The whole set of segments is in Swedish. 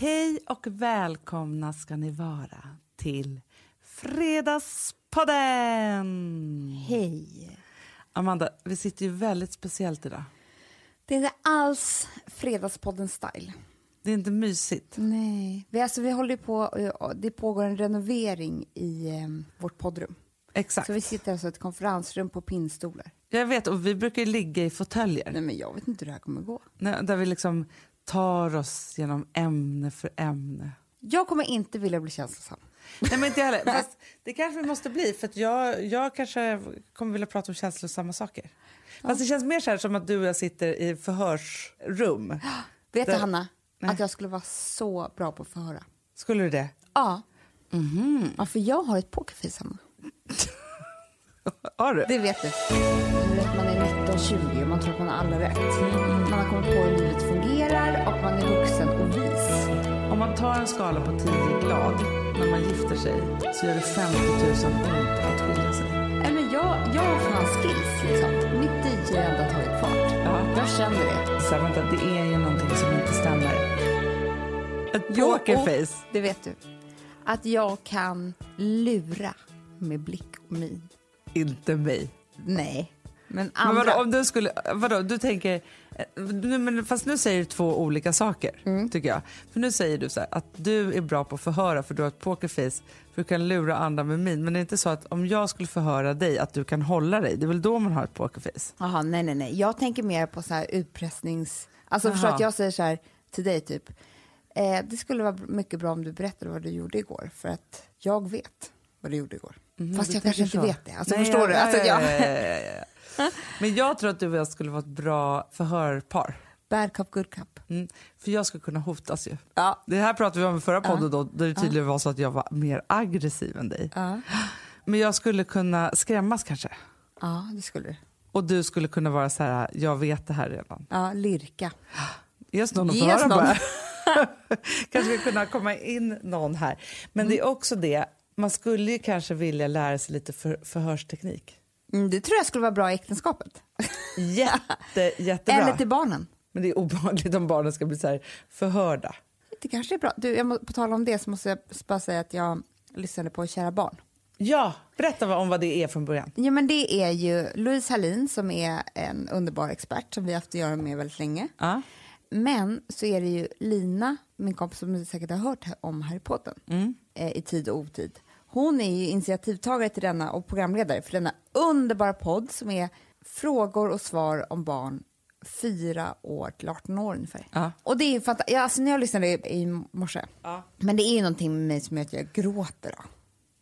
Hej och välkomna ska ni vara till Fredagspodden! Hej. Amanda, vi sitter ju väldigt speciellt idag. Det är inte alls Fredagspodden-style. Det är inte mysigt. Nej. Vi, alltså, vi håller på, det pågår en renovering i eh, vårt poddrum. Exakt. Så vi sitter alltså i ett konferensrum på pinnstolar. Jag vet, och vi brukar ligga i fåtöljer. Nej, men jag vet inte hur det här kommer gå. Nej, Där vi liksom tar oss genom ämne för ämne. Jag kommer inte vilja bli känslosam. Nej, men inte heller. Fast det kanske vi måste bli, för jag, jag kanske kommer vilja prata om känslosamma saker. Fast det känns mer så här som att du och jag sitter i förhörsrum. Vet du, Det- Hanna, Nej. att jag skulle vara så bra på att förhöra? Skulle du det? Ja. ja, för jag har ett pokerface, Hanna. Har du? Det vet du. Du vet, man är 19-20 och man tror att man har alla rätt. Man har kommit på hur livet fungerar och man är vuxen och vis. Om man tar en skala på 10 glad när man gifter sig så gör det 50 000 ont att skilja sig. Nej, men jag, jag har fan skills. Liksom. Mitt DJ har tagit fart. Ja. Jag känner det. Så här, vänta, det är ju någonting som inte stämmer. Ett Jo, pokerface. och Det vet du. Att jag kan lura med blick och min. Inte mig. Nej, men Men andra. vadå, om du skulle, vadå, du tänker, eh, men fast nu säger du två olika saker tycker jag. För nu säger du så här, att du är bra på att förhöra för du har ett pokerface för du kan lura andra med min. Men det är inte så att om jag skulle förhöra dig att du kan hålla dig, det är väl då man har ett pokerface? Jaha, nej, nej, nej. Jag tänker mer på så här utpressnings... Alltså Jaha. förstå att jag säger så här till dig typ. Eh, det skulle vara mycket bra om du berättade vad du gjorde igår. För att jag vet vad du gjorde igår. Fast du jag kanske inte så. vet det. Alltså, Nej, förstår du? ja, Alltså, ja, jag... ja, ja, ja, ja. Men jag tror att du och jag skulle vara ett bra förhörpar. Bad cup, good cup. Mm, för jag skulle kunna hotas ju. Ja. Det här pratade vi om i förra podden då, där det tydligen var så att jag var mer aggressiv än dig. Ja. Men jag skulle kunna skrämmas kanske. ja, det skulle du. Och du skulle kunna vara så här, jag vet det här redan. Ja, lirka. Ge oss någon att förhöra bara. kanske skulle kunna komma in någon här. Men det är också det, man skulle ju kanske vilja lära sig lite för, förhörsteknik. Mm, det tror jag skulle vara bra i äktenskapet. Jätte, jättebra. Eller till barnen. Men det är obehagligt om barnen ska bli så här förhörda. Det kanske är bra. Du, jag må, på tal om det så måste jag bara säga att jag lyssnade på Kära barn. Ja, berätta om vad det är från början. Ja, men det är ju Louise Hallin som är en underbar expert som vi haft att göra med väldigt länge. Ja. Men så är det ju Lina, min kompis som ni säkert har hört om Harry Potter eh, i tid och otid. Hon är ju initiativtagare till denna och programledare för denna underbara podd som är frågor och svar om barn fyra år till 18 år ungefär. Ja. Och det är fantastiskt. Ja, alltså när jag lyssnade i, i morse, Ja. men det är ju någonting med mig som gör att jag gråter. Då.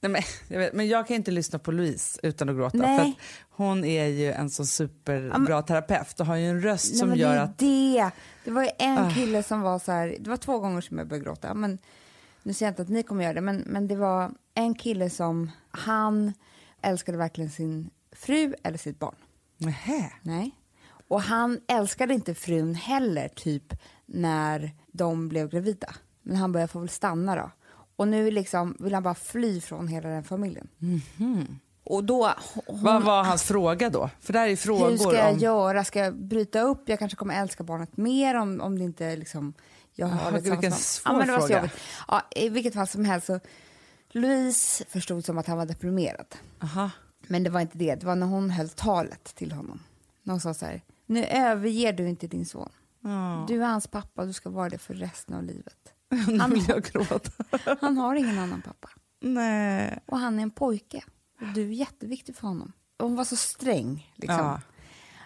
Nej, men, jag vet, men jag kan inte lyssna på Louise utan att gråta. Nej. För att hon är ju en så superbra terapeut och har ju en röst Nej, som gör det att... det. Det var ju en Ah. kille som var så här, det var två gånger som jag började gråta, men nu säger jag inte att ni kommer göra det, men, men det var en kille som, han älskade verkligen sin fru eller sitt barn. Nähä. Nej. Och han älskade inte frun heller, typ när de blev gravida. Men han började få väl stanna då. Och nu liksom vill han bara fly från hela den familjen. Och då... Hon, Vad var hans fråga då? För det här är frågor hur ska jag om... göra? Ska jag bryta upp? Jag kanske kommer älska barnet mer om, om det inte liksom... Jag har det vilken svår ja, men det var så fråga. jobbigt. Ja, I vilket fall som helst så... Louise förstod som att han var deprimerad. Aha. Men det var inte det. Det var när hon höll talet till honom. När hon sa så här. Nu överger du inte din son. Ja. Du är hans pappa och du ska vara det för resten av livet. Han, vill jag gråta. han har ingen annan pappa. Nej. Och han är en pojke. Och du är jätteviktig för honom. Och hon var så sträng. Liksom. Ja.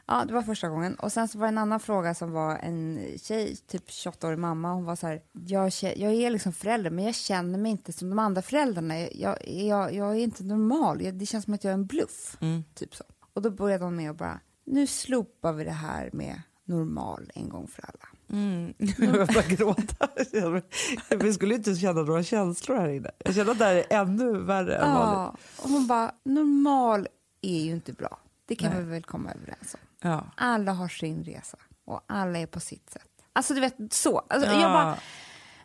Ja, det var första gången. Och sen så var det en annan fråga som var en tjej, typ 28-årig mamma. Hon var så här, jag, jag är liksom förälder men jag känner mig inte som de andra föräldrarna. Jag, jag, jag är inte normal. Jag, det känns som att jag är en bluff. Mm. Typ så. Och då började hon med att bara, nu slopar vi det här med normal en gång för alla. Mm. Jag börjar gråta. Vi skulle inte känna några känslor här inne. Jag känner att det här är ännu värre än vanligt. Ja, och hon bara, normal är ju inte bra. Det kan Nej. vi väl komma överens om. Ja. Alla har sin resa och alla är på sitt sätt. Alltså du vet så. Alltså, Ja. jag bara,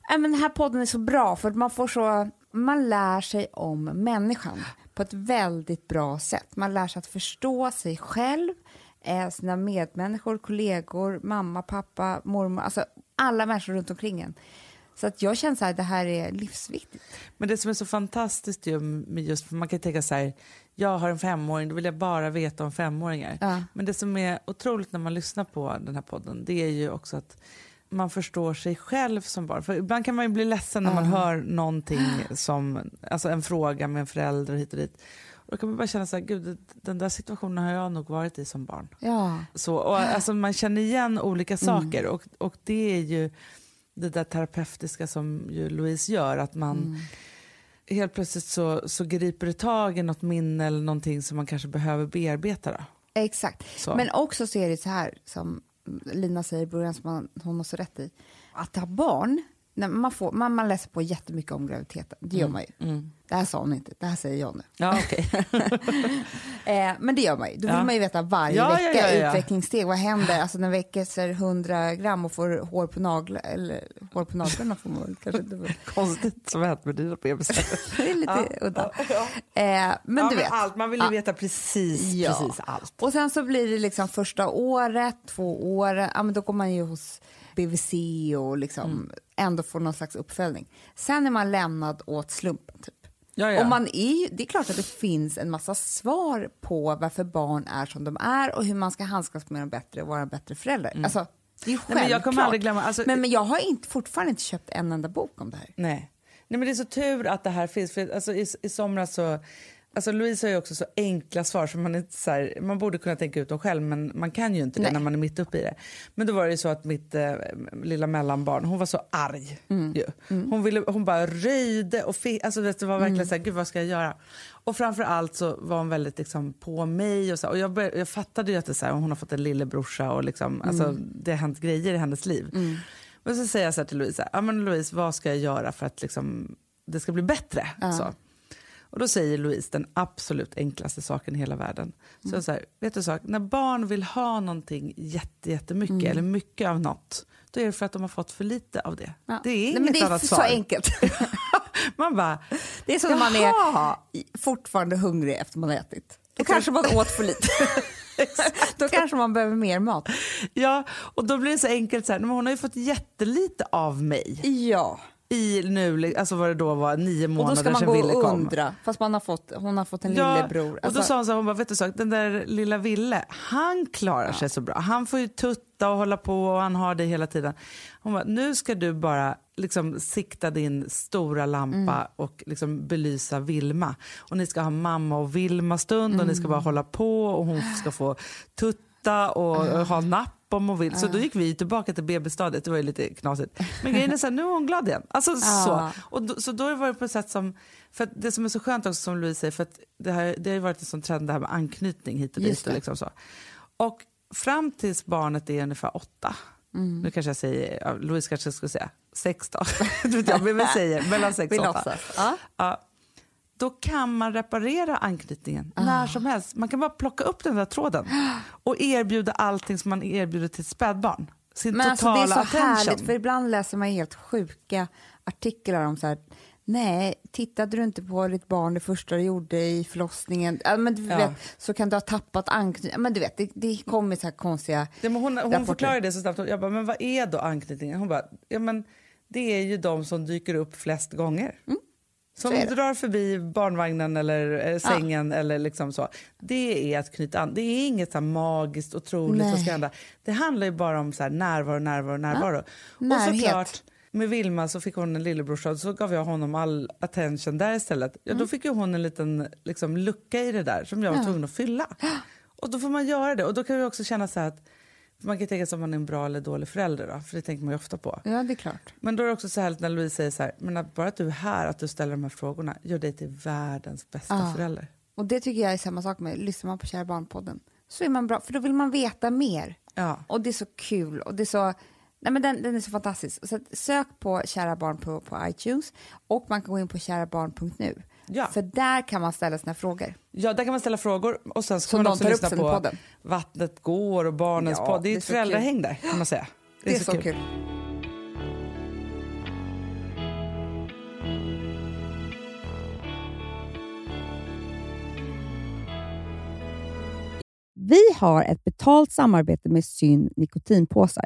nej, men den här podden är så bra för man får så, man lär sig om människan på ett väldigt bra sätt. Man lär sig att förstå sig själv, eh, sina medmänniskor, kollegor, mamma, pappa, mormor, alltså alla människor runt omkring en. Så att jag känner så här, det här är livsviktigt. Men det som är så fantastiskt ju just, man kan tänka så här, jag har en femåring, då vill jag bara veta om femåringar. Ja. Men det som är otroligt när man lyssnar på den här podden, det är ju också att man förstår sig själv som barn. För ibland kan man ju bli ledsen när man hör någonting som, alltså en fråga med en förälder hit och dit. Och då kan man bara känna så här, gud den där situationen har jag nog varit i som barn. Ja. Så, och, alltså, man känner igen olika saker och, och det är ju det där terapeutiska som ju Louise gör, att man helt plötsligt så, så griper det tag i något minne eller någonting som man kanske behöver bearbeta. Då. Exakt. Så. Men också så är det så här, som Lina säger i början, som hon har så rätt i. Att ha barn, när man, får, man, man läser på jättemycket om graviditeten. Det gör man ju. Det här sa hon inte, det här säger jag nu. Ja, okej. Eh, men det gör man ju. Då vill Ja. man ju veta varje Ja, vecka ja, utvecklingssteg. Vad händer? Alltså när väcker 100 gram och får hår på naglarna, eller hår på naglarna får man kanske inte. Konstigt som hänt med dina bebisar. Det är lite udda. Eh, men du vet. allt, man vill ju veta precis, precis allt. Och sen så blir det liksom första året, två år, ja, men då går man ju hos BVC och liksom Mm. ändå får någon slags uppföljning. Sen är man lämnad åt slumpen. Typ. Ja, ja. Och man är det är klart att det finns en massa svar på varför barn är som de är och hur man ska handskas med dem bättre och vara en bättre förälder. Alltså, det är Mm. Nej, men jag kommer aldrig glömma, alltså- men, men jag har inte, fortfarande inte köpt en enda bok om det här. Nej. Nej, men det är så tur att det här finns. För alltså, i, I somras så... Alltså Louise har ju också så enkla svar som man inte så här, man borde kunna tänka ut dem själv men man kan ju inte det Nej. när man är mitt uppe i det. Men då var det ju så att mitt eh, lilla mellanbarn, hon var så arg Mm. ju. Hon, ville, hon bara röjde och fick, alltså det var verkligen Mm. så här, gud vad ska jag göra? Och framför allt så var hon väldigt liksom på mig och så och jag, började, jag fattade ju att det så här, hon har fått en lillebrorsa och liksom, alltså, Mm. det har hänt grejer i hennes liv. Men så säger jag så till Louise, ja men Louise vad ska jag göra för att liksom, det ska bli bättre? Så. Och då säger Louise den absolut enklaste saken i hela världen. Så jag säger, vet du sak, när barn vill ha någonting jätte, jättemycket eller mycket av något, då är det för att de har fått för lite av det. Ja. Det är Nej, inget men det är annat så svar. enkelt. Man bara, Det är som när man är fortfarande hungrig efter man har ätit. Då kanske man åt för lite. Då kanske man behöver mer mat. ja, och då blir det så enkelt så här, men hon har ju fått jättelite av mig Ja. I nu, alltså vad det då var, nio Och då månader ska man sedan gå Ville och kom. undra, fast man har fått, hon har fått en Ja, lillebror. och då Alltså, sa hon så här, hon bara, vet du sak, den där lilla Ville, han klarar sig så bra. Han får ju tutta och hålla på och han har det hela tiden. Hon bara, nu ska du bara liksom sikta din stora lampa Mm. och liksom belysa Vilma. Och ni ska ha mamma och Vilma-stund och ni ska bara hålla på och hon ska få tutta och ha napp om hon vill. Så då gick vi tillbaka till BB-stadiet, det var ju lite knasigt. Men grejen är så här, nu är hon glad igen. Alltså, så. Och då, så då var det på ett sätt som, för det som är så skönt också som Louise säger, för att det, här, det har ju varit en sån trend det här med anknytning hit och dit. Och, liksom så. och fram tills barnet är ungefär åtta, Mm. nu kanske jag säger, ja, Louise kanske skulle säga sex då, jag, men vi säger mellan sex och åtta. Ja. Ja, då kan man reparera anknytningen Ah. när som helst. Man kan bara plocka upp den där tråden och erbjuda allting som man erbjuder till ett spädbarn. Sin Men alltså, totala det är så attention. härligt, för ibland läser man helt sjuka artiklar om så här, nej, tittade du inte på ditt barn det första du gjorde i förlossningen? Ja, men du Ja. vet, så kan du ha tappat anknytning. Men du vet, det, det kommer så här konstiga... Ja, men hon hon förklarade det så snabbt. Jag bara, men vad är då anknytningen? Hon bara, ja, men det är ju de som dyker upp flest gånger. Mm. Det. drar förbi barnvagnen eller eh, sängen eller liksom så. Det är att knyta an. Det är inget så magiskt, otroligt som ska hända. Det handlar ju bara om så här närvaro, närvaro, närvaro. Och Närhet. såklart, med Vilma så fick hon en lillebrorsa så gav jag honom all attention där istället. Ja, Mm. Då fick ju hon en liten liksom, lucka i det där som jag var tvungen att fylla. Och då får man göra det. Och då kan vi också känna så här att man kan tänka sig om man är en bra eller dålig förälder då, för det tänker man ju ofta på. Ja, det är klart. Men då är det också så härligt när Louise säger så här, men att bara att du är här, att du ställer de här frågorna, gör dig till världens bästa Ja. förälder. Och det tycker jag är samma sak med, lyssnar man på Kära Barn-podden så är man bra, för då vill man veta mer. Ja. Och det är så kul och det är så, nej men den, den är så fantastisk. Så sök på Kära Barn på, på iTunes och man kan gå in på kärabarn.nu. Ja. För där kan man ställa sina frågor. ja, där kan man ställa frågor och sen ska Som man också lyssna på podden. Vattnet går och Barnens Ja, podd. Det är det är ett så föräldrahäng där kan man säga. Det är, så, kul. Vi har ett betalt samarbete med Syn nikotinpåsar.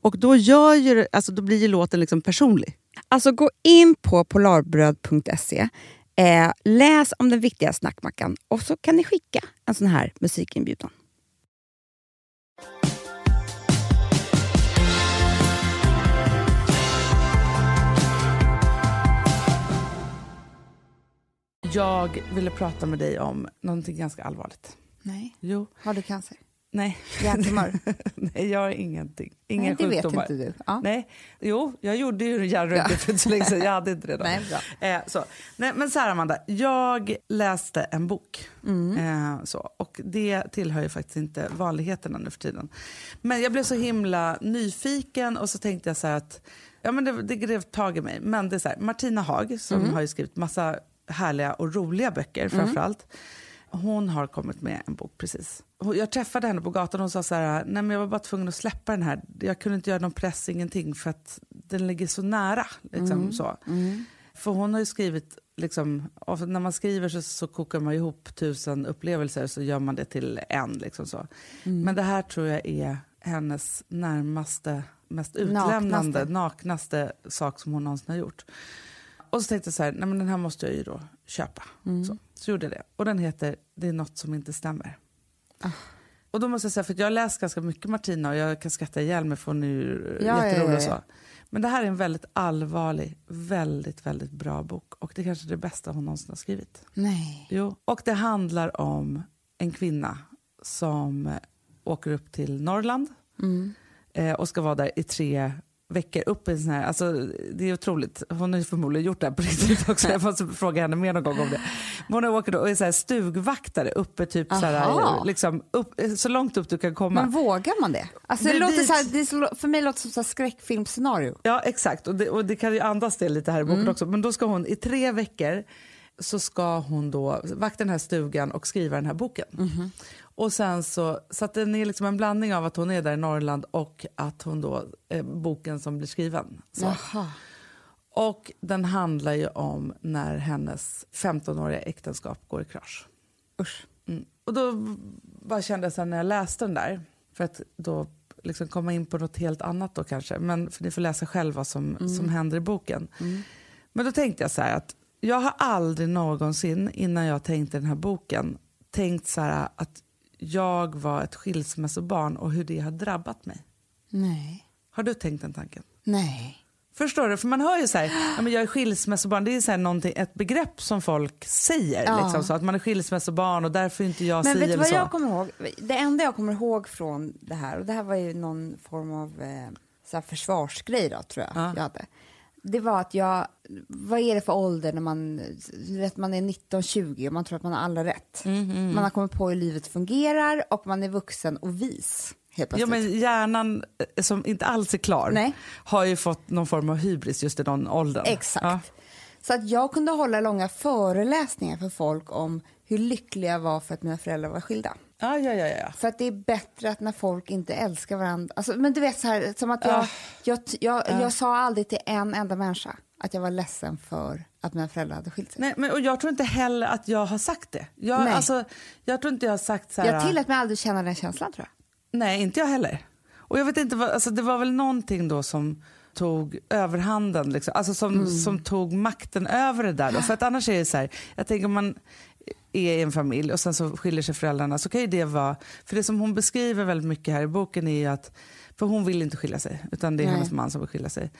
Och då, gör ju, alltså, då blir ju låten liksom personlig. Alltså gå in på polarbröd.se, eh, läs om den viktiga snackmackan och så kan ni skicka en sån här musikinbjudan. Jag ville prata med dig om någonting ganska allvarligt. Nej. Jo. Har du cancer? Nej. Hjärntumör? Nej, jag har ingenting. Inga Nej, det sjukdomar. vet inte du. Ja. Nej, jo, jag gjorde ju hjärnröntgen Ja. för så länge sedan. Jag hade inte det då. Nej. Eh, så. Nej, men så här Amanda, jag läste en bok. Mm. Eh, så. Och det tillhör ju faktiskt inte vanligheterna nu för tiden. Men jag blev så himla nyfiken och så tänkte jag så att ja, men det, det grev tag i mig. Men det är så här, Martina Haag som Mm. har skrivit massa härliga och roliga böcker framförallt. Hon har kommit med en bok precis. Jag träffade henne på gatan och hon sa så här, nej men jag var bara tvungen att släppa den här. Jag kunde inte göra någon press, ingenting för att den ligger så nära. Liksom, så. För hon har ju skrivit, liksom, när man skriver så, så kokar man ihop tusen upplevelser så gör man det till en. Liksom så. Men det här tror jag är hennes närmaste, mest utlämnande, Naknaste. naknaste sak som hon någonsin har gjort. Och så tänkte jag så här, nej men den här måste jag ju då köpa. Så, så gjorde jag det. Och den heter Det är något som inte stämmer. Och då måste jag säga, för jag har läst ganska mycket Martina och jag kan skratta ihjäl mig för hon är ju Ja, ja, jätterolig och ja, ja. så. Men det här är en väldigt allvarlig, väldigt, väldigt bra bok. Och det är kanske det bästa hon någonsin har skrivit. Nej. Jo. Och det handlar om en kvinna som åker upp till Norrland eh, och ska vara där i tre veckor upp i en sån här, alltså det är otroligt, hon har förmodligen gjort det här på riktigt också, jag måste fråga henne mer någon gång om det. Hon åker då och är så här stugvaktare uppe typ så, här, liksom upp, så långt upp du kan komma. Men vågar man det? Alltså, det Det låter så här, det så, för mig låter det som så här skräckfilmscenario. Ja exakt och det, och det kan ju andas det lite här i boken också. Men då ska hon i tre veckor så ska hon då vakta den här stugan och skriva den här boken. Och sen så, så att den är liksom en blandning av att hon är där i Norrland och att hon då, eh, boken som blir skriven. Och den handlar ju om när hennes 15-åriga äktenskap går i krasch. Usch. Mm. Och då bara kände jag här när jag läste den där, för att då liksom komma in på något helt annat då kanske, men för ni får läsa själv vad som, som händer i boken. Men då tänkte jag så här att jag har aldrig någonsin innan jag tänkte den här boken tänkt så här att jag var ett skilsmässobarn och hur det har drabbat mig. Nej. Har du tänkt den tanken? Nej. Förstår du? För man hör ju så här, ja, men jag är skilsmässobarn, det är så här ett begrepp som folk säger. Ja. Liksom, så att man är skilsmässobarn och därför är inte jag Men si vet du vad så. jag kommer ihåg? Det enda jag kommer ihåg från det här, och det här var ju någon form av eh, så försvarsgrej då, tror jag Ja. jag hade. Det var att jag, vad är det för ålder när man, vet, man är 19-20 och man tror att man har alla rätt. Mm, Man har kommit på hur livet fungerar och man är vuxen och vis. Ja, men hjärnan eh, som inte alls är klar Nej. har ju fått någon form av hybris just i den åldern. Exakt. Ja. Så att jag kunde hålla långa föreläsningar för folk om hur lyckliga jag var för att mina föräldrar var skilda. Ja, ja, ja, ja. För att det är bättre att när folk inte älskar varandra. Alltså, men du vet så här, som att jag, jag, jag, jag sa aldrig till en enda människa att jag var ledsen för att mina föräldrar hade skilt sig. Nej, men, och jag tror inte heller att jag har sagt det. Jag, Nej. alltså, jag tror inte jag har sagt så här... Jag tillät mig aldrig känna den känslan tror jag. Nej, inte jag heller. Och jag vet inte, vad, alltså, det var väl någonting då som tog överhanden, liksom. alltså som, Mm. som tog makten över det där. Då. För att annars är det så här, jag tänker man är i en familj och sen så skiljer sig föräldrarna så kan ju det vara, för det som hon beskriver väldigt mycket här i boken är ju att, för hon vill inte skilja sig utan det är Nej. hennes man som vill skilja sig.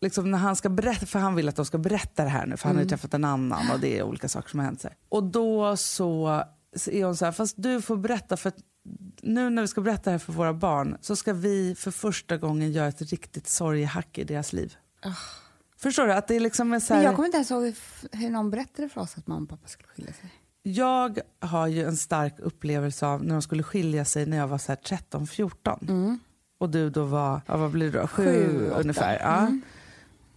Liksom när han ska berätta, för han vill att de ska berätta det här nu för han har Mm. ju träffat en annan och det är olika saker som har hänt. Så här. Och då så, så är hon så här, fast du får berätta för nu när vi ska berätta det här för våra barn så ska vi för första gången göra ett riktigt sorgehack i deras liv. Förstår du? Att det är liksom en så Men här, jag kommer inte ens ihåg hur någon berättade för oss att mamma och pappa skulle skilja sig. Jag har ju en stark upplevelse av när de skulle skilja sig när jag var så här 13-14. Och du då var, ja, vad blir det då? Sju, ungefär. Ja.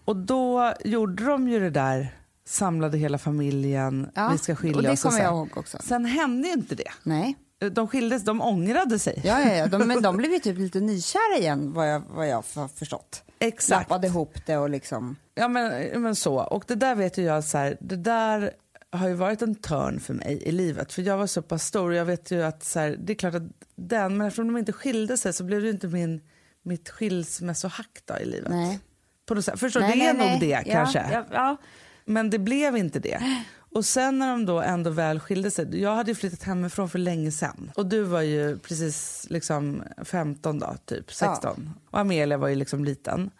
Och då gjorde de ju det där, samlade hela familjen, Ja, vi ska skilja och det oss. och kommer jag ihåg också. Sen hände ju inte det. Nej. De skildes, de ångrade sig. Ja, ja, ja. De, men de blev ju typ lite nykära igen vad jag, vad jag har förstått. Exakt. Lappade ihop det och liksom... Ja men, men så. Och det där vet ju jag, så här, det där har ju varit en törn för mig i livet. För jag var så pass stor och jag vet ju att så här, det är klart att den, men eftersom de inte skilde sig så blev det inte min, mitt skilsmässohack då i livet. Nej. På något sätt. Förstår, Nej, det är nej, nog det Ja, kanske. ja, ja. Men det blev inte det. Och sen när de då ändå väl skilde sig, jag hade ju flyttat hemifrån för länge sedan. Och du var ju precis liksom 15 då, typ 16. Och Amelia var ju liksom liten.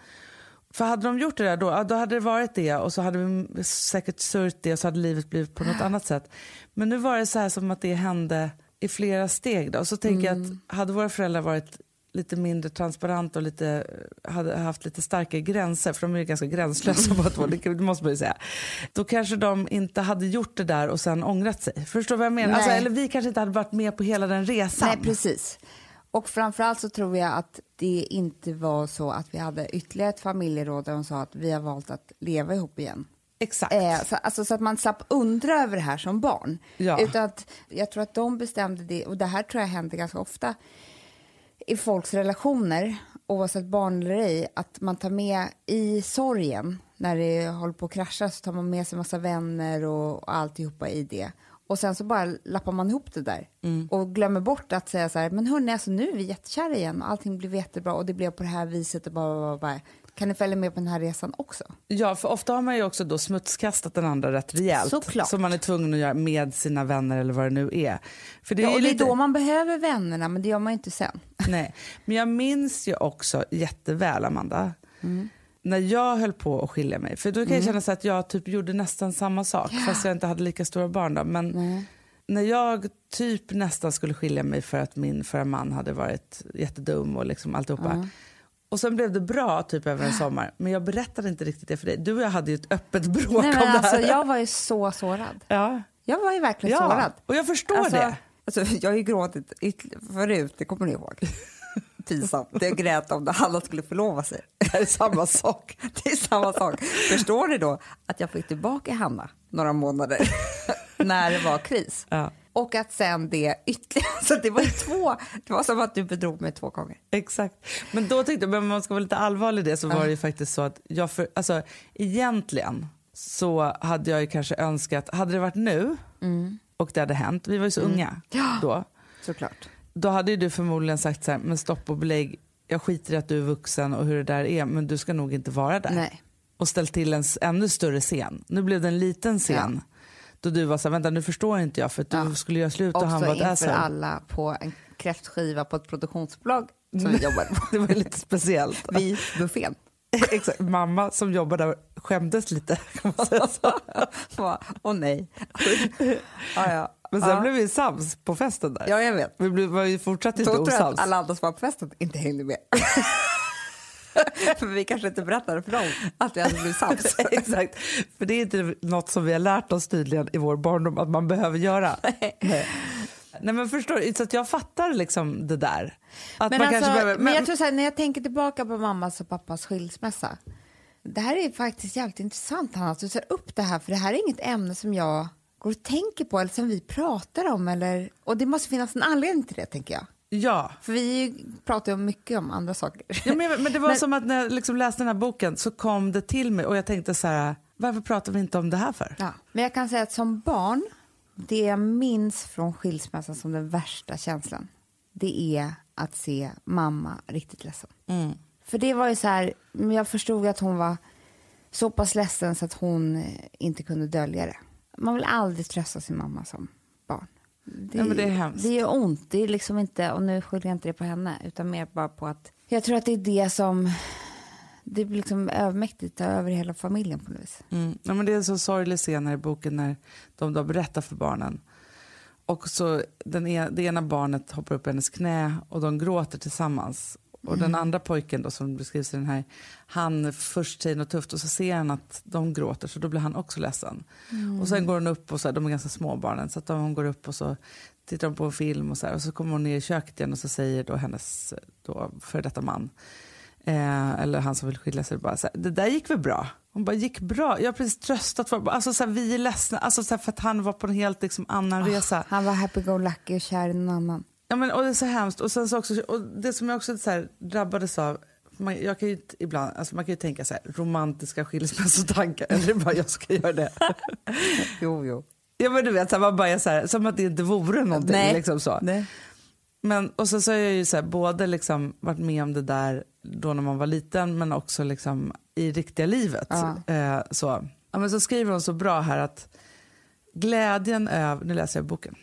För hade de gjort det där då, då hade det varit det och så hade vi säkert sörjt det och så hade livet blivit på något annat sätt. Men nu var det så här som att det hände i flera steg. Då. Så tänker jag Mm. att hade våra föräldrar varit lite mindre transparenta och lite, hade haft lite starkare gränser, för de är ju ganska gränslösa båda två, det måste man ju säga. Då kanske de inte hade gjort det där och sen ångrat sig. Förstår du vad jag menar? Alltså, eller vi kanske inte hade varit med på hela den resan. Nej, precis. Och framförallt så tror jag att det inte var så att vi hade ytterligare ett familjeråd där de sa att vi har valt att leva ihop igen. Exakt. Eh, så, alltså, så att man slapp undra över det här som barn. Ja. Utan att, jag tror att de bestämde det, och det här tror jag händer ganska ofta i folks relationer, oavsett barn eller ej, att man tar med i sorgen, när det håller på att krascha, så tar man med sig massa vänner och, och alltihopa i det. Och sen så bara lappar man ihop det där och glömmer bort att säga så här, men hörni, alltså nu är vi jättekära igen och allting blev jättebra och det blev på det här viset och bara, bara, bara. Kan ni följa med på den här resan också? Ja, för ofta har man ju också då smutskastat den andra rätt rejält. Såklart. Som man är tvungen att göra med sina vänner eller vad det nu är. För det är Ja, ju och det är lite... då man behöver vännerna, men det gör man ju inte sen. Nej, men jag minns ju också jätteväl, Amanda, när jag höll på att skilja mig. För då kan jag känna så att jag typ gjorde nästan samma sak, fast jag inte hade lika stora barn. Då. Men när jag typ nästan skulle skilja mig för att min förra man hade varit jättedum och liksom alltihopa. Och sen blev det bra typ över en sommar, men jag berättade inte riktigt det för dig. Du och jag hade ju ett öppet bråk Nej, om men det alltså, här. jag var ju så sårad. Ja. Jag var ju verkligen ja, sårad. och jag förstår Alltså, det. alltså, jag har ju gråtit förut, det kommer ni ihåg. Pinsamt. Jag grät om det Hanna skulle förlova sig. Det är samma sak. Det är samma sak. Förstår ni då att jag fick tillbaka Hanna några månader när det var kris? Ja. Och att sen det ytterligare, så det var ju två, det var som att du bedrog mig två gånger. Exakt. Men då tänkte jag, men om man ska vara lite allvarlig i det så var det ju faktiskt så att jag för, alltså egentligen så hade jag ju kanske önskat, hade det varit nu och det hade hänt, vi var ju så unga då, Såklart. Då hade ju du förmodligen sagt så här, men stopp och belägg, jag skiter i att du är vuxen och hur det där är, men du ska nog inte vara där. Nej. Och ställt till en ännu större scen. Nu blev det en liten scen. Då du var så här, vänta nu förstår inte jag för att du Ja. skulle göra slut och han Också var ett inför asshole. alla på en kräftskiva på ett produktionsbolag som vi jobbade på. Det var lite speciellt. Vid buffén. Exakt. Mamma som jobbade där skämdes lite. Kan man säga så. Åh nej. ja, ja. Men sen ja. blev vi sams på festen där. Ja, jag vet. Vi blev, var ju fortsatt inte Så tror jag osams. att alla andra som var på festen inte hängde med. För vi kanske inte berättade för dem att vi hade blivit sams. Exakt. För det är inte något som vi har lärt oss tydligen i vår barndom att man behöver göra. Nej. Nej men förstår du, så att jag fattar liksom det där. Att Men, man alltså, kanske behöver, men jag tror så här, när jag tänker tillbaka på mammas och pappas skilsmässa. Det här är faktiskt jävligt intressant Hanna, att du tar upp det här för det här är inget ämne som jag går och tänker på eller som vi pratar om. Eller, och det måste finnas en anledning till det tänker jag. Ja. För vi pratar ju om mycket om andra saker. ja men, men det var Men- som att när jag liksom läste den här boken så kom det till mig och jag tänkte så här, varför pratar vi inte om det här för? Ja. Men jag kan säga att som barn, det jag minns från skilsmässan som den värsta känslan, det är att se mamma riktigt ledsen. Mm. För det var ju så här, jag förstod att hon var så pass ledsen så att hon inte kunde dölja det. Man vill aldrig trösta sin mamma som barn. Det, Ja, det är hemskt. Det gör ont. Det är liksom inte, och nu skyller jag inte det på henne, utan mer bara på att jag tror att det är det som det blir liksom övermäktigt tar över hela familjen på något vis. Mm. Ja, men det är en så sorglig scen här i boken när de då berättar för barnen. Och så den e det ena barnet hoppar upp i hennes knä och de gråter tillsammans. Och den andra pojken då som beskrivs i den här, han först säger något tufft och så ser han att de gråter så då blir han också ledsen. Och sen går hon upp och så här, de är ganska små barnen så att de, hon går upp och så tittar de på en film och så här, och så kommer hon ner i köket igen och så säger då hennes då före detta man Eh, eller han som vill skilja sig, bara så här, det där gick väl bra? Hon bara, gick bra? Jag har precis tröstat för alltså, så här, vi är ledsna, alltså, så här, för att han var på en helt liksom, annan resa. Han var happy-go-lucky och kär i någon annan. Ja, men, och det är så hemskt. Och, sen så också, och det som jag också så här, drabbades av, man, jag kan ju ibland, alltså, man kan ju tänka så här, romantiska skilsmässotankar, eller bara jag ska göra det. Jo, jo. ja, men du vet, så här, man bara är så här, som att det inte vore någonting. Nej. Liksom så. Nej. Men, och så, så har jag ju så här, både liksom varit med om det där då när man var liten men också liksom i riktiga livet. Ja. Eh, så. Ja, men så skriver hon så bra här att glädjen över, nu läser jag boken.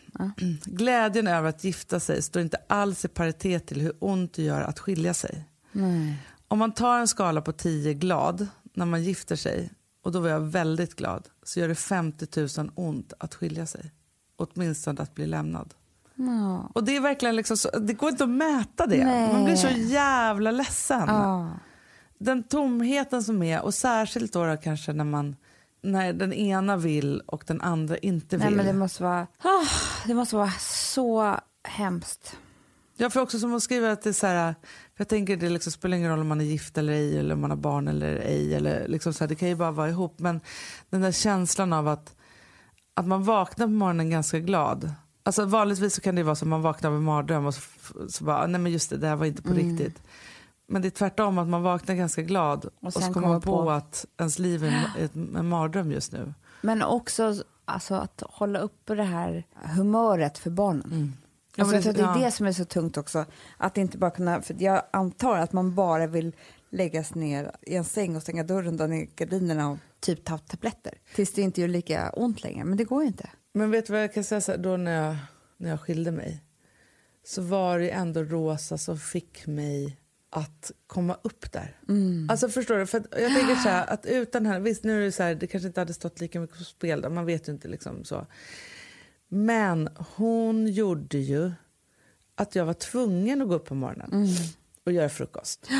Glädjen över att gifta sig står inte alls i paritet till hur ont det gör att skilja sig. Nej. Om man tar en skala på 10 glad när man gifter sig och då var jag väldigt glad så gör det 50 000 ont att skilja sig. Åtminstone att bli lämnad. Ja. Och det är verkligen liksom så, det går inte att mäta det. Nej. Man blir så jävla ledsen. Ja. Den tomheten som är, och särskilt då, då kanske när man när den ena vill och den andra inte vill. Nej, men det måste vara, ah, det måste vara så hemskt. Jag får också som att skriva att det är så här, för jag tänker det liksom spelar ingen roll om man är gift eller ej eller om man har barn eller ej eller liksom så här, det kan ju bara vara ihop men den där känslan av att, att man vaknar på morgonen ganska glad. Alltså vanligtvis så kan det vara så att man vaknar en mardröm och så, så bara, nej men just det, det här var inte på riktigt. Men det är tvärtom att man vaknar ganska glad och, så sen kommer man på, på- att ens liv är en, mardröm just nu. Men också alltså, att hålla uppe det här humöret för barnen. Ja, Alltså, det- det är ja. det som är så tungt också. Att inte bara kunna, för jag antar att man bara vill läggas ner i en säng och stänga dörren, dra ner gardinerna och typ ta tabletter. Tills det inte gör lika ont längre. Men det går ju inte. Men vet du vad jag kan säga så här, då när jag, när jag skilde mig så var det ändå Rosa som fick mig att komma upp där. Alltså förstår du? För jag tänker så här, att utan henne, visst nu är det så här, det kanske inte hade stått lika mycket på spel där, man vet ju inte liksom så. Men hon gjorde ju att jag var tvungen att gå upp på morgonen och göra frukost.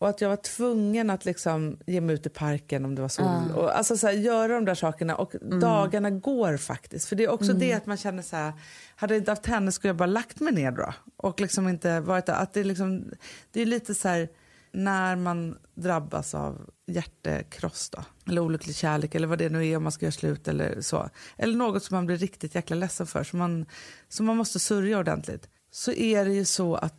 Och att jag var tvungen att liksom ge mig ut i parken om det var sol. Och alltså så här, göra de där sakerna och dagarna går faktiskt. För det är också det att man känner så här, hade jag inte haft henne skulle jag bara lagt mig ner då. Och liksom inte varit. Att det, är liksom, det är lite så här när man drabbas av hjärtekross då, eller olycklig kärlek eller vad det nu är om man ska göra slut eller så. Eller något som man blir riktigt jäkla ledsen för som man, som man måste sörja ordentligt. Så är det ju så att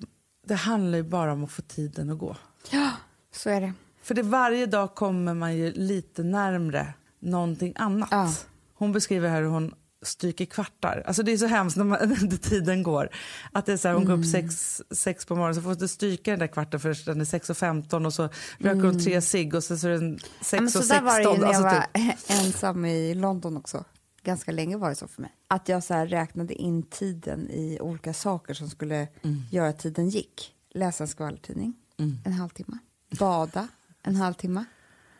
det handlar ju bara om att få tiden att gå. Ja, så är det. För det varje dag kommer man ju lite närmre någonting annat. Ja. Hon beskriver här hur hon stryker kvartar. Alltså det är så hemskt när, man, när tiden går. Att det är så här, hon går upp Mm. sex, sex på morgonen så får hon inte stryka den där kvarten förrän den är 6.15 och så röker hon tre cigg och så, så är den 6.16. Ja, men så där var det ju när jag Alltså var typ- ensam i London också. Ganska länge var det så för mig. Att jag så räknade in tiden i olika saker som skulle göra att tiden gick. Läsa en skvallertidning, en halvtimme. Bada, en halvtimme.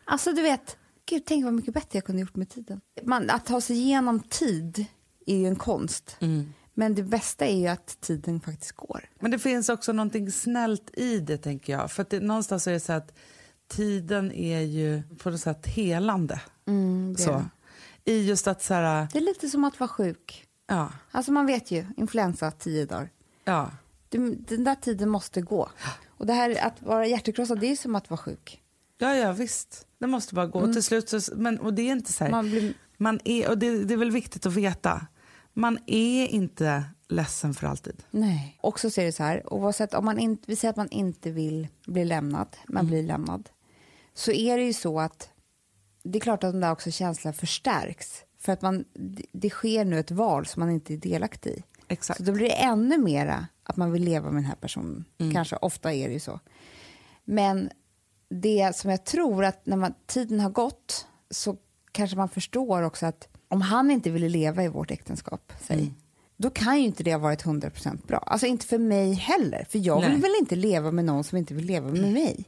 Alltså du vet, gud tänk vad mycket bättre jag kunde gjort med tiden. Man, att ta sig igenom tid är ju en konst. Men det bästa är ju att tiden faktiskt går. Men det finns också någonting snällt i det tänker jag. För att det, någonstans är det så att tiden är ju på något sätt helande. Mm, det, är så. I just att så här, det är lite som att vara sjuk. ja, Alltså man vet ju, influensa tio dagar. ja. Den där tiden måste gå. Och det här att vara hjärtekrossad, det är som att vara sjuk. Ja, ja visst. Det måste bara gå. Och till slut så, men, och det är inte så här, man, Man blir, är, och det, det är väl viktigt att veta, man är inte ledsen för alltid. nej. Och så ser det så här, oavsett om man inte, vi säger att man inte vill bli lämnad, man blir lämnad. Så är det ju så att det är klart att de där också känslorna förstärks. För att man, det, det sker nu ett val som man inte är delaktig i. Exakt. Så då blir det ännu mera att man vill leva med den här personen. Kanske, ofta är det ju så. Men det som jag tror att när man, tiden har gått så kanske man förstår också att om han inte ville leva i vårt äktenskap, säg, då kan ju inte det ha varit 100% bra. Alltså inte för mig heller, för jag vill Nej. väl inte leva med någon som inte vill leva med mig.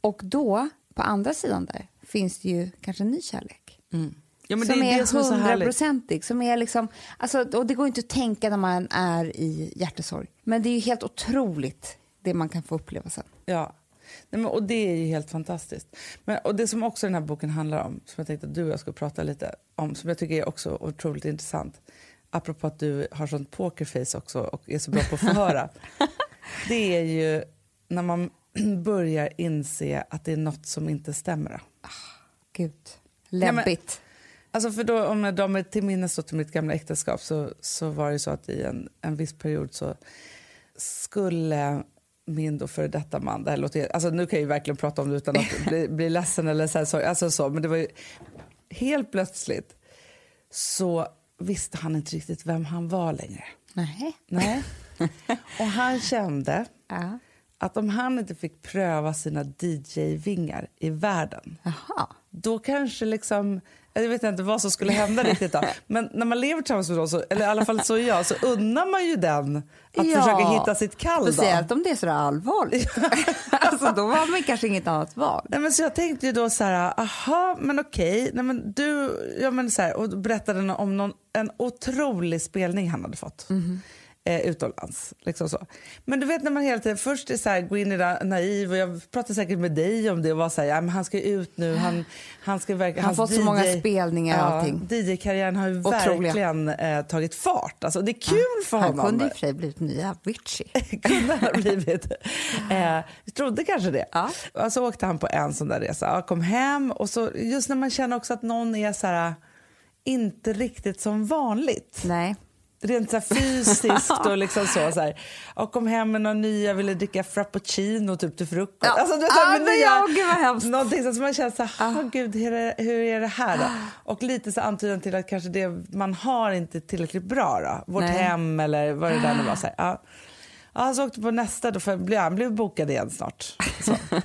Och då, på andra sidan där, finns det ju kanske en ny kärlek Ja, som är som är hundraprocentig. Som är liksom, alltså, och det går inte att tänka när man är i hjärtesorg. Men det är ju helt otroligt det man kan få uppleva sen. Ja. Nej, men, och det är ju helt fantastiskt. Men, och det som också den här boken handlar om, som jag tänkte att du och jag ska prata lite om, som jag tycker är också otroligt intressant, apropå att du har sånt pokerface också och är så bra på att förhöra, det är ju när man börjar inse att det är något som inte stämmer. då. Gud, läbbigt. Alltså för då, om jag drar mig till minnes till mitt gamla äktenskap så, så var det så att i en, en viss period så skulle min då före detta man, det här låter, alltså nu kan jag ju verkligen prata om det utan att bli, bli ledsen eller så, här, så, alltså så, men det var ju helt plötsligt så visste han inte riktigt vem han var längre. Nej. Nej. Och han kände Ja. att om han inte fick pröva sina DJ-vingar i världen Jaha. då kanske liksom, jag vet inte vad som skulle hända riktigt då. Men när man lever tillsammans med någon, så, eller i alla fall så är jag, så unnar man ju den att Ja. försöka hitta sitt kall. Speciellt om det är så där allvarligt. alltså, då har man kanske inget annat val. Nej, men så jag tänkte ju då så här, aha, men okej, nej, men du, ja, men så här, och berättade om någon, en otrolig spelning han hade fått. Mhm. Eh, utomlands. Liksom så. Men du vet när man hela tiden först är så här, går in i det naiv och jag pratar säkert med dig om det och var så här, ja, men han ska ut nu, han, han ska verkligen... Han har fått så många spelningar och allting. DJ-karriären har ju Otroliga. verkligen eh, tagit fart. Alltså, det är kul för Han honom. kunde i och för sig blivit nya Avicii. kunde ha blivit. Eh, jag trodde kanske det. Ja. Och så åkte han på en sån där resa. Jag kom hem och så just när man känner också att någon är så här inte riktigt som vanligt. Nej. Rent så fysiskt och liksom så. så här. Och kom hem med några nya, ville dricka frappuccino typ till frukost. Ja. Alltså, du vet, Ah, med men nya- ja, gud vad hemskt. Ah. Någonting så som man känner så här, "Ah, gud, hur är, hur är det här då? Och lite så antydan till att kanske det man har inte är tillräckligt bra då. Vårt Nej. hem eller vad det där nu var. Så här, ja. Ja, så åkte på nästa, då för han blev bokad igen snart. Så.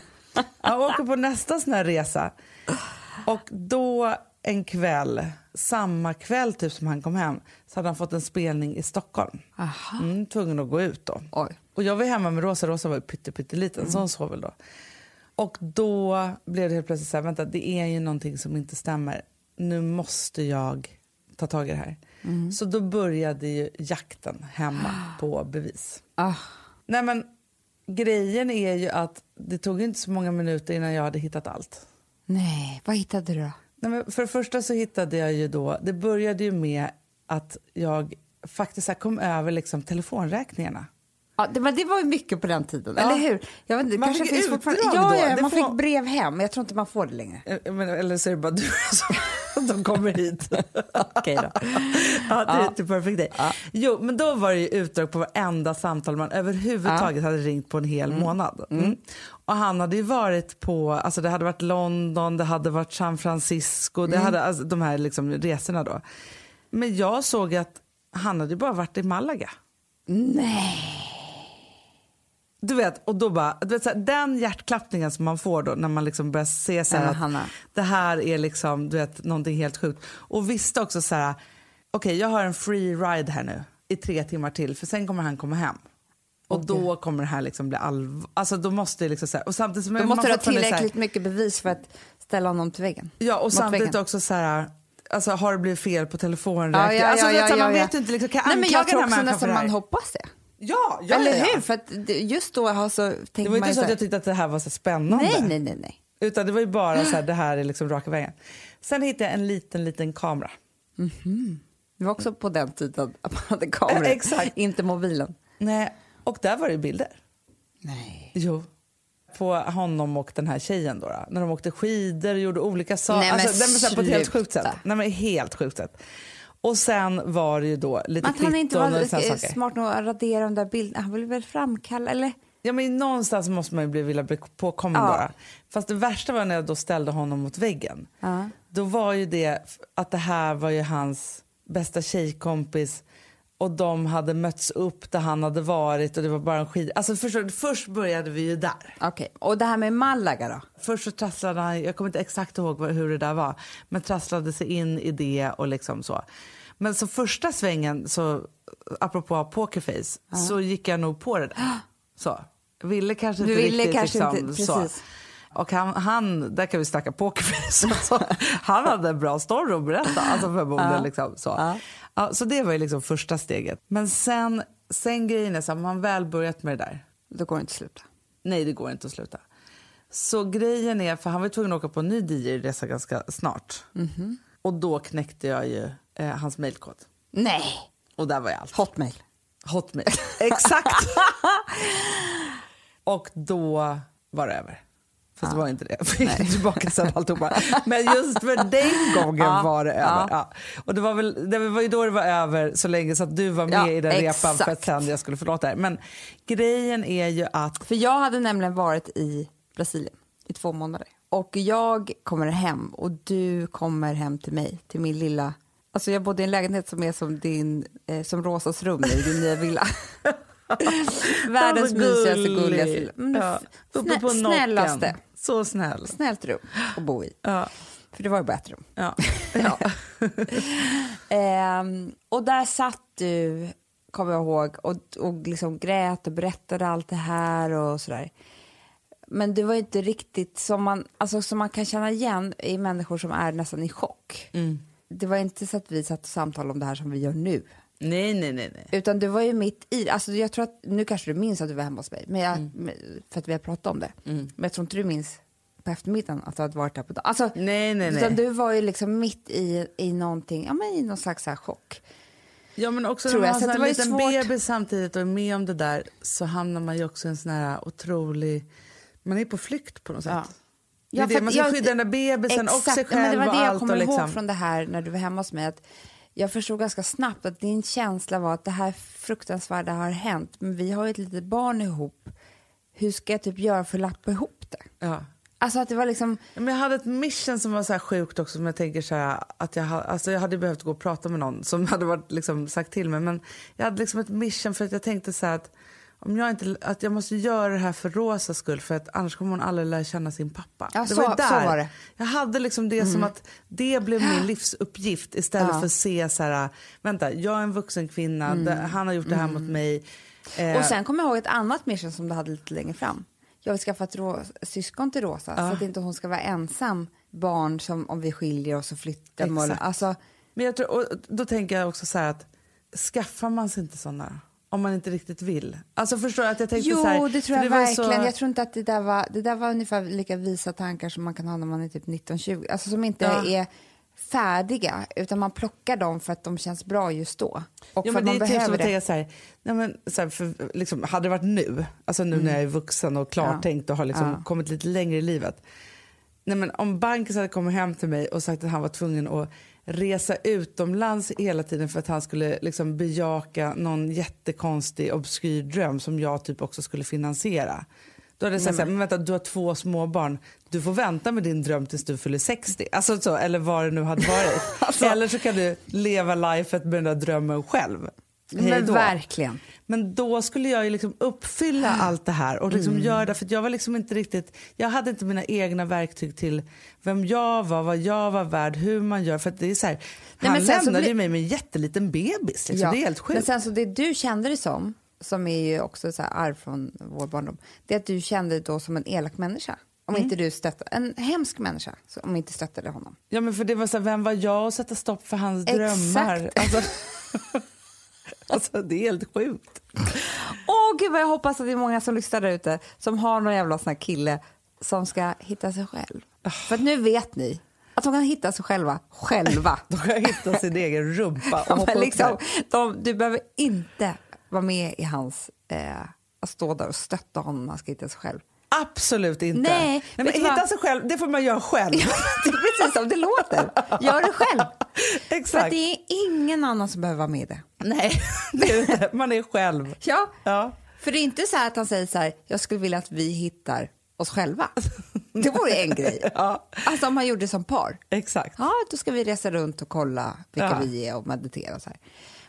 Jag åker på nästa sån här resa. Och då en kväll, samma kväll typ som han kom hem, så hade han fått en spelning i Stockholm. Aha. Mm, tvungen att gå ut då. Oj. Och jag var hemma med Rosa, Rosa var pytteliten, så hon sov väl då. Och då blev det helt plötsligt så här, vänta det är ju någonting som inte stämmer. Nu måste jag ta tag i det här. Så då började ju jakten hemma på bevis. Ah. Nej men grejen är ju att det tog inte så många minuter innan jag hade hittat allt. Nej, vad hittade du då? Nej, men för det första så hittade jag ju då, det började ju med att jag faktiskt här kom över liksom telefonräkningarna. Ja, det, men det var ju mycket på den tiden, Ja. eller hur? Jag vet inte, Man kanske fick finns utdrag Ja, ja, man får- fick brev hem, men jag tror inte man får det längre. Eh, Men, eller så är det bara du som, som kommer hit. Okej då. Ja, det är perfekt dig. Jo, men då var det ju utdrag på varenda samtal man överhuvudtaget hade ringt på en hel månad. Mm. Och han hade ju varit på, alltså det hade varit London, det hade varit San Francisco, det hade, alltså, de här liksom resorna då. Men jag såg att han hade bara varit i Malaga. Nej. Du vet, och då bara, du vet, så här, den hjärtklappningen som man får då när man liksom börjar se så här att Hanna. det här är liksom, du vet, någonting helt sjukt. Och visste också så här, okej jag har en free ride här nu i tre timmar till för sen kommer han komma hem. Och då kommer det här liksom bli allvar. Alltså då måste det liksom så här, och samtidigt som Då måste du ha tillräckligt mycket bevis för att ställa honom till väggen. Ja, och Mot samtidigt väggen. också så här, alltså har det blivit fel på Ja, telefonräkningen? ja, alltså, ja, ja, så man ja, ja. vet inte, liksom, kan Nej, men jag här också nästan man hoppas det. Ja, ja, Eller ja, ja. hur? För just då alltså, tänker Det var inte så att jag tyckte att det här var så spännande. Nej, nej, nej. nej. Utan det var ju bara så här, det här är liksom raka vägen. Sen hittade jag en liten, liten kamera. Det var också på den tiden att man hade kameror, exakt. inte mobilen. Nej, och där var det bilder. Nej. Jo. På honom och den här tjejen då, då när de åkte skidor och gjorde olika saker. Nej, men alltså, så här på ett helt sjukt sätt. Nej, men helt sjukt sätt. Och sen var det ju då lite Men att han inte kvitton var smart nog att radera de där bilderna. Han ville väl framkalla, eller? Ja, men någonstans måste man ju bli, vilja bli påkommen Ja. då. Fast det värsta var när jag då ställde honom mot väggen. Ja. Då var ju det att det här var ju hans bästa tjejkompis och de hade mötts upp där han hade varit och det var bara en skid... Alltså först, först började vi ju där. Okej, och det här med Malaga då? Först så trasslade han, jag kommer inte exakt ihåg hur det där var, men trasslade sig in i det och liksom så. Men så första svängen, så, apropå pokerface, så gick jag nog på det där. Så. Ville kanske Du inte ville riktigt kanske liksom, inte- så. Och han, han, där kan vi snacka pokerface. Alltså, han hade en bra story att berätta. Alltså förmodligen liksom, så. Ja. Ja, så det var ju liksom första steget. Men sen, sen grejen är så här, man väl börjat med det där. Då går det inte att sluta. Nej, det går inte att sluta. Så grejen är, för han var tvungen att åka på en ny DJ-resa ganska snart. Mhm. Och då knäckte jag ju eh, hans mejlkod. Nej! Och där var jag allt. Hotmail. Hotmail. Exakt! och då var det över. Fast det var inte det. Jag fick tillbaka sen alltihopa. Men just för den gången Ja, var det ja. över. Ja. Och det var, väl, det var ju då det var över så länge så att du var med Ja, i den repan för att sen jag skulle förlåta er. Men grejen är ju att För jag hade nämligen varit i Brasilien i två månader. Och jag kommer hem och du kommer hem till mig, till min lilla... Alltså jag bodde i en lägenhet som är som din, eh, som Rosas rum i din nya villa. Världens mysigaste, gullig. gulligaste. Mm, Ja, snä- snällaste. Så snäll. Snällt rum att bo i. Ja. För det var ju bara ett rum. Ja. ja. Ehm, och där satt du, kommer jag ihåg, och, och liksom grät och berättade allt det här och sådär. Men det var inte riktigt som man, alltså, som man kan känna igen i människor som är nästan i chock. Mm. Det var inte så att vi satt och samtalade om det här som vi gör nu. Nej, nej, nej. nej. Utan du var ju mitt i, alltså jag tror att, nu kanske du minns att du var hemma hos mig, men jag, Mm. för att vi har pratat om det. Men jag tror inte du minns på eftermiddagen att du hade varit där på dagen. Alltså, Nej, nej, Utan nej. du var ju liksom mitt i, i någonting, ja men i någon slags så här chock. Ja, men också Tror när jag, man har att en det var ju liten svårt. bebis samtidigt och är med om det där så hamnar man ju också i en sån här otrolig... Man är på flykt på något sätt. Ja. Det är Ja, det, man ska jag- skydda den där bebisen och sig Exakt, men själv det var och det jag allt. kommer och liksom. ihåg från det här när du var hemma hos mig. Att jag förstod ganska snabbt att din känsla var att det här fruktansvärda har hänt, men vi har ju ett litet barn ihop. Hur ska jag typ göra för att lappa ihop det? Ja. Alltså att det var liksom, Men jag hade ett mission som var så här sjukt också som jag tänker så här, att jag, alltså jag hade behövt gå och prata med någon som hade varit liksom sagt till mig men jag hade liksom ett mission för att jag tänkte så här att om jag inte, att jag måste göra det här för Rosas skull för att annars kommer hon aldrig lära känna sin pappa. Ja, det så- var ju så där. var det. Mm. Jag hade liksom det som att det blev min livsuppgift istället Ja. för att se så här, vänta jag är en vuxen kvinna, det, han har gjort det här mot mig. Eh, Mm. och sen kommer jag ihåg ett annat mission som du hade lite längre fram. Jag vill skaffa ett Ro- syskon till Rosa så att inte hon ska vara ensam barn som om vi skiljer oss och flyttar. Exakt. Alltså, Men jag tror, och då tänker jag också så här att skaffar man sig inte såna om man inte riktigt vill? Alltså förstår att jag tänkte Jo, så här, det tror jag ju verkligen. Så, Jag tror inte att det där var, det där var ungefär lika visa tankar som man kan ha när man är typ 19-20. Alltså som inte Ja. är färdiga, utan man plockar dem för att de känns bra just då. Och Ja, men det man är typ som behöver att det. så här, nej men, så här för, liksom, hade det varit nu, alltså nu när jag är vuxen och klartänkt och har liksom Mm. Ja. kommit lite längre i livet. Nej, men om Bankis hade kommit hem till mig och sagt att han var tvungen att resa utomlands hela tiden för att han skulle liksom bejaka någon jättekonstig obskyr dröm som jag typ också skulle finansiera. Då hade jag sagt så här, men vänta, du har två småbarn, du får vänta med din dröm tills du fyller 60. Alltså så, eller vad det nu hade varit. Alltså- Eller så kan du leva lifet med den där drömmen själv. Men verkligen. Men då skulle jag ju liksom uppfylla allt det här och liksom Mm. göra det för jag var liksom inte riktigt, jag hade inte mina egna verktyg till vem jag var, vad jag var värd, hur man gör. För det är så här, men han lämnade ju mig med en jätteliten bebis. Liksom. Det är helt sjukt. Men sen så det du kände dig som, som är ju också så arv från vår barndom, det är att du kände dig då som en elak människa. Om Mm. inte du stöttade, en hemsk människa, så om inte stöttade honom. Ja men för det var så här, vem var jag att sätta stopp för hans Exakt. drömmar? Alltså, alltså det är helt sjukt. Åh gud vad jag hoppas att det är många som lyssnar där ute som har någon jävla sån här kille som ska hitta sig själv. För nu vet ni att de kan hitta sig själva, själva. Då kan hitta sin egen rumpa och hoppa liksom, de, du behöver inte vara med i hans, eh, att stå där och stötta honom när han ska hitta sig själv. Absolut inte. Nej, Nej men hitta vad? sig själv, det får man göra själv. Det är precis som det låter. Gör det själv. För Exakt. att det är ingen annan som behöver vara med i det. Nej, man är själv. Ja, Ja. för det är inte så att han säger så här, jag skulle vilja att vi hittar oss själva. Det vore en grej. Ja. Alltså om man gjorde som par. Exakt. Ja, då ska vi resa runt och kolla vilka Ja. vi är och meditera så här.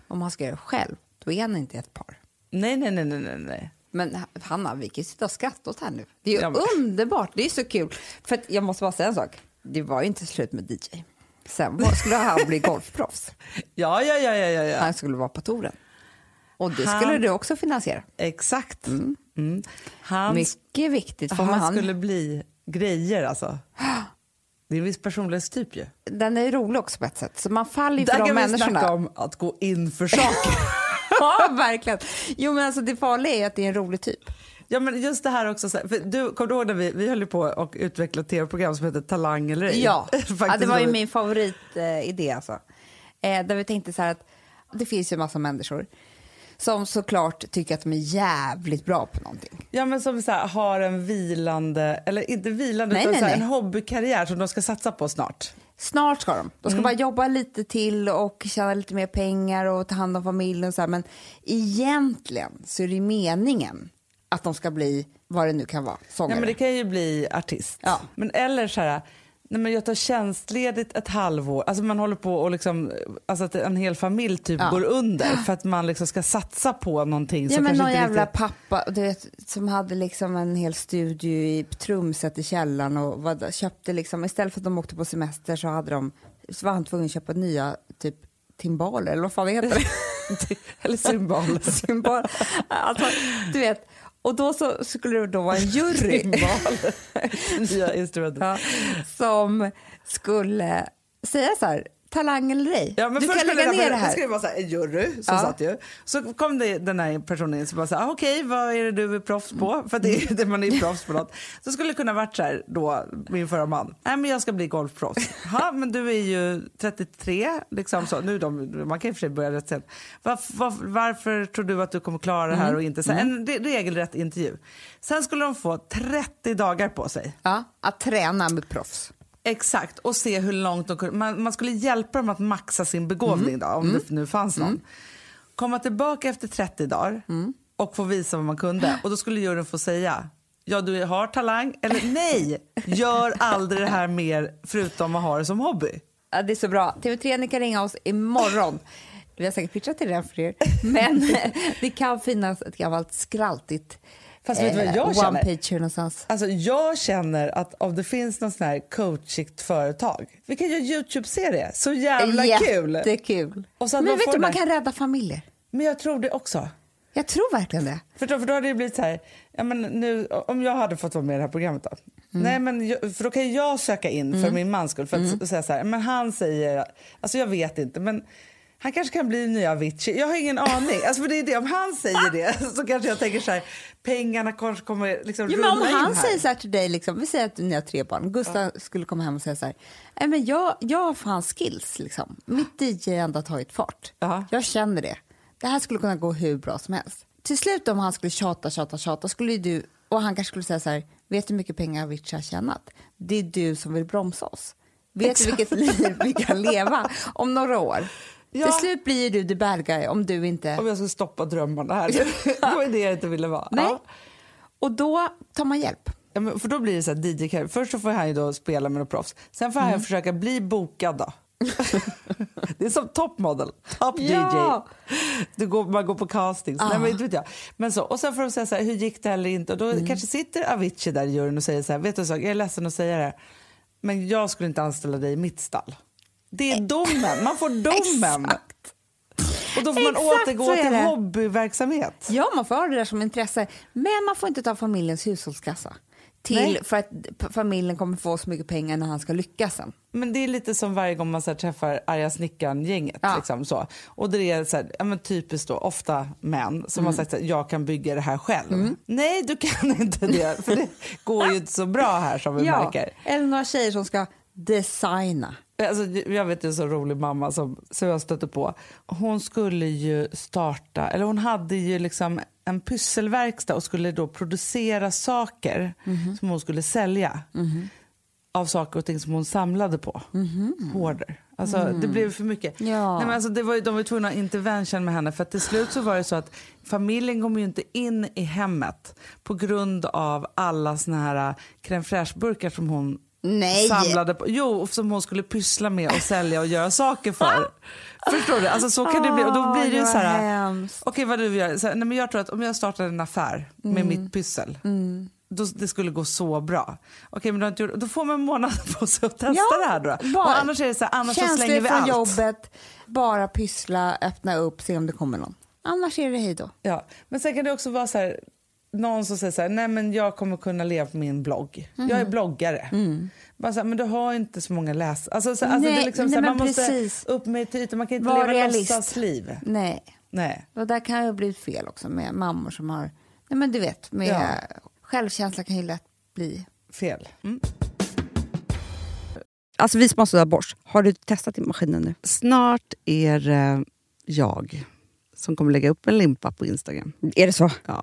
Om man ska göra det själv, då är han inte ett par. Nej, nej, nej, nej, nej. Men Hanna, vi kan ju sitta och skratta åt här nu. Det är ju Ja, men- underbart, det är så kul. För jag måste bara säga en sak, det var ju inte slut med DJ. Sen skulle han bli golfproffs. Ja, ja, ja, ja, ja. Han skulle vara på touren. Och det Han- skulle du också finansiera. Exakt. Mm. Han, Mycket viktigt. Får han, han, skulle bli grejer alltså. Det är en viss personlighetstyp ju. Den är rolig också på ett sätt. Så man faller ju för Där de kan vi människorna. snacka om att gå in för saker. ja, verkligen. Jo, men alltså det farliga är att det är en rolig typ. Ja, men just det här också. För du, kommer du ihåg när vi, vi höll på och utvecklade ett tv-program som heter Talang eller ej? Ja, ja det var ju min favoritidé. alltså. eh, där vi tänkte så här att det finns ju en massa människor som såklart tycker att de är jävligt bra på någonting. Ja men som så här, har en vilande, eller inte vilande Nej, utan nej, så här, nej. en hobbykarriär som de ska satsa på snart. Snart ska de. De ska bara jobba lite till och tjäna lite mer pengar och ta hand om familjen och så här. Men egentligen så är det meningen att de ska bli vad det nu kan vara, sångare. Ja, men det kan ju bli artist. Ja. Men eller så här, nej, men jag tar tjänstledigt ett halvår. Alltså man håller på och liksom, alltså att en hel familj typ Ja. går under för att man liksom ska satsa på någonting Ja som men någon inte jävla riktigt... pappa du vet, som hade liksom en hel studio i trumset i källaren och vad, köpte liksom, istället för att de åkte på semester så hade de, så var han tvungen att köpa nya typ timbaler eller vad fan det heter. eller cymbal. Symbol. Alltså, du vet, och då så skulle det då vara en jury. Ja, som skulle säga så här, talang eller ej. Ja, men du först kan lägga ner det Det här. skulle vara så här, en jury som Ja. satt ju. Så kom det den här personen in och bara så här, "Ah, okej vad är det du är proffs på? För det är det man är proffs på något. Så skulle det kunna varit så här då, min förra man. Nej men jag ska bli golfproffs. Ja men du är ju 33 liksom så. Nu de, man kan i och för sig börja rätt sent. Varf, varf, varför tror du att du kommer klara det här och inte? Så här, en re- regelrätt intervju. Sen skulle de få 30 dagar på sig. Ja, att träna med proffs. Exakt, och se hur långt de kunde. Man, man skulle hjälpa dem att maxa sin begåvning då, om det nu fanns någon. Komma tillbaka efter 30 dagar och få visa vad man kunde. Och då skulle juryn få säga, ja du har talang, eller nej, gör aldrig det här mer förutom att ha det som hobby. Ja, det är så bra. TV3 ni kan ringa oss imorgon. Vi har säkert pitchat till den för er. Men det kan finnas ett gammalt skraltigt Fast vet du vad jag one känner? page någonstans. Alltså jag känner att om det finns någon sån här coachigt företag, vi kan göra Youtube-serie, så jävla kul! Jättekul. Så att Men vet du, man kan rädda familjer. Men jag tror det också. Jag tror verkligen det. För då, för då hade det blivit så här, ja, men nu, om jag hade fått vara med i det här programmet då. Mm. Nej, men jag, för då kan jag söka in för min mans skull. För att s- säga så här, men han säger, alltså jag vet inte, men han kanske kan bli nya Avicii. Jag har ingen aning. Alltså för det är det, om han säger det så kanske jag tänker så här, pengarna kanske kommer liksom Jo, men om han säger så här till dig, liksom, vi säger att ni har tre barn, Gustav skulle komma hem och säga så här, Nej, men jag, jag har fan skills, liksom. mitt DJ ändå har tagit fart. Ja. Jag känner det. Det här skulle kunna gå hur bra som helst. Till slut om han skulle tjata, tjata, tjata, skulle du, och han kanske skulle säga så här, vet du hur mycket pengar Avicii har tjänat? Det är du som vill bromsa oss. Vet du vilket liv vi kan leva om några år? Ja. Till slut blir du the bad guy om du inte... Om jag skulle stoppa drömmarna här. det var det jag inte ville vara. Nej. Ja. Och då tar man hjälp. Ja, men för då blir det så här DJ -karriär. Först så får han ju då spela med några proffs. Sen får Mm. han försöka bli bokad då. det är som topmodel, top Ja. DJ. Du går, man går på castings. Nej, men, vet jag. Men så, och sen får de säga så här, hur gick det eller inte? Och då Mm. kanske sitter Avicii där i juryn och säger så här, vet du sak, jag är ledsen att säga det här, men jag skulle inte anställa dig i mitt stall. Det är domen, man får domen. Och då får man Exakt återgå till hobbyverksamhet. Ja, man får ha det där som intresse. Men man får inte ta familjens hushållskassa. Till, Nej. för att familjen kommer få så mycket pengar när han ska lyckas sen. Men det är lite som varje gång man så här, träffar arga snickaren-gänget. Ja. Liksom, så. Och det är så här, ja, men typiskt då, ofta män som har Mm. sagt att jag kan bygga det här själv. Nej, du kan inte det. För det går ju inte så bra här som vi märker. eller några tjejer som ska designa. Alltså, jag vet en så rolig mamma som, som jag stötte på. Hon skulle ju starta, eller hon hade ju liksom en pysselverkstad och skulle då producera saker Mhm. som hon skulle sälja. Av saker och ting som hon samlade på. Hoarder. Alltså, Det blev för mycket. Ja. Nej, men alltså, det var, de var tvungna att intervention med henne för att till slut så var det så att familjen kom ju inte in i hemmet på grund av alla såna här crème fraîche-burkar som hon Nej. samlade på. Jo, som hon skulle pyssla med och sälja och göra saker för. Förstår du? Alltså så kan det bli. Och då blir det ju så här. Okej, vad du göra? Så här, nej, men jag tror att om jag startar en affär med mitt pyssel. Då, det skulle gå så bra. Okej, men du har inte gjort, då får man en månad på sig att testa Ja, det här då. bara. Och annars är det så här, annars så slänger vi allt. jobbet, bara pyssla, öppna upp, se om det kommer någon. Annars är det hej då. Ja, men sen kan det också vara så här, någon som säger så här, nej men jag kommer kunna leva på min blogg. Jag Mhm. är bloggare. Bara så här, men du har inte så många läsare. Alltså, så, alltså, det är liksom nej, så här, men man måste precis. upp med till ytan, man kan inte Var leva låtsasliv. Nej. Nej. Och där kan ju bli fel också med mammor som har, nej men du vet, med Ja. självkänsla kan ju lätt bli. Fel. Mm. Alltså vi som har sådär borst, har du testat i maskinen nu? Snart är det jag som kommer lägga upp en limpa på Instagram. Är det så? Ja.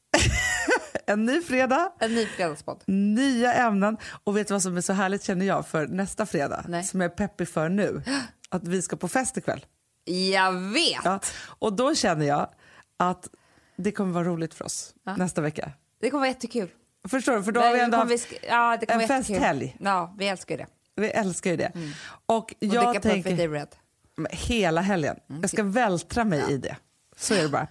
En ny fredag, En ny fredagspodd. nya ämnen. Och vet du vad som är så härligt känner jag för nästa fredag? Nej. Som jag är peppig för nu. Att vi ska på fest ikväll. Jag vet! Ja. Och då känner jag att det kommer vara roligt för oss Ja. nästa vecka. Det kommer vara jättekul. Förstår du? För då har vi ändå haft vi ja, en festhelg. Ja, vi älskar det. Vi älskar ju det. Och Och jag dricka tänker... Red. Hela helgen. Mm. Jag ska vältra mig i det. Så är det bara.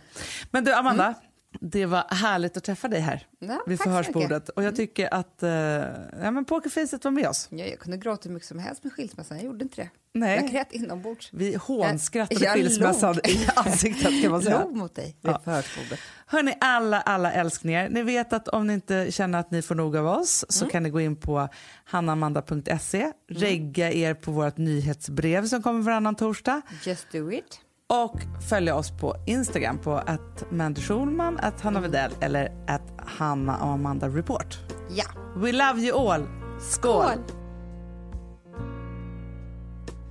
Men du, Amanda. Det var härligt att träffa dig här Mm. Ja, vid förhörsbordet. Och jag tycker att uh, ja, men pokerfacet var med oss. Ja, jag kunde gråta hur mycket som helst med skilsmässan, jag gjorde inte det. Nej. Jag grät inombords. Vi hånskrattade Jag- jag skilsmässan log. i ansiktet kan man säga. Låg mot dig vid Ja. förhörsbordet. Hörni, alla, alla älskningar. Ni vet att om ni inte känner att ni får nog av oss så Mm. kan ni gå in på hannamanda.se, regga er på vårt nyhetsbrev som kommer varannan torsdag Just do it. Och följa oss på Instagram på att Mandy Schulman, att Hanna Widell eller att Hanna och Amanda Report. Ja. We love you all. Skål! Skål.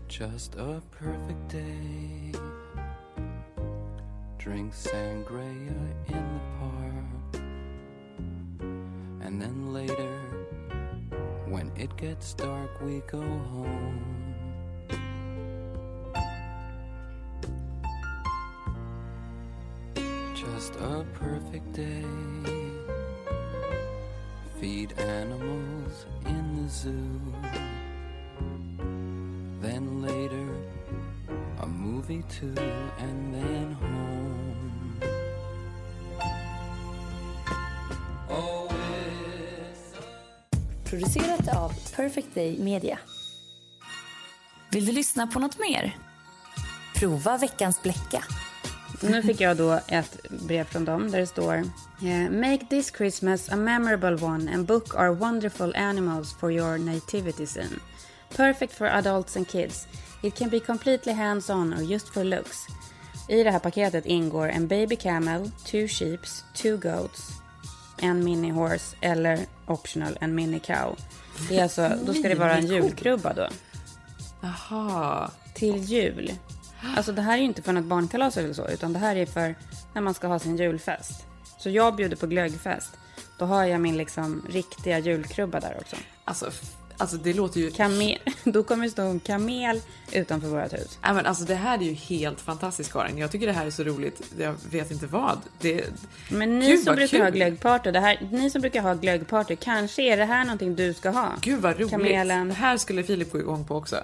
Just a perfect day. Drink sangria in the park. And then later, when it gets dark, we go home. Just a perfect day. Feed animals in the zoo. Then later, a movie too, and then home. Oh, it's Producerat av Perfect Day Media. Vill du lyssna på något mer? Prova veckans bläcka. Nu fick jag då ett brev från dem där det står eh, Make this Christmas a memorable one and book our wonderful animals for your nativity scene. Perfect for adults and kids. It can be completely hands-on or just for looks. I det här paketet ingår en baby camel, two sheeps, two goats, en mini horse eller optional en mini cow. Det är alltså, då ska det vara en julkrubba då. Jaha. Till jul. Alltså det här är ju inte för något barnkalas eller så, utan det här är för när man ska ha sin julfest. Så jag bjuder på glöggfest. Då har jag min liksom riktiga julkrubba där också. Alltså, alltså det låter ju... Kamel, då kommer det stå en kamel utanför vårt hus. Nej, men alltså, det här är ju helt fantastiskt Karin. Jag tycker det här är så roligt. Jag vet inte vad. Det... Men ni Gud, som brukar kul. ha glöggparty, det här, ni som brukar ha glöggparty, kanske är det här någonting du ska ha? Gud vad roligt. Kamelen. Det här skulle Filip gå igång på också.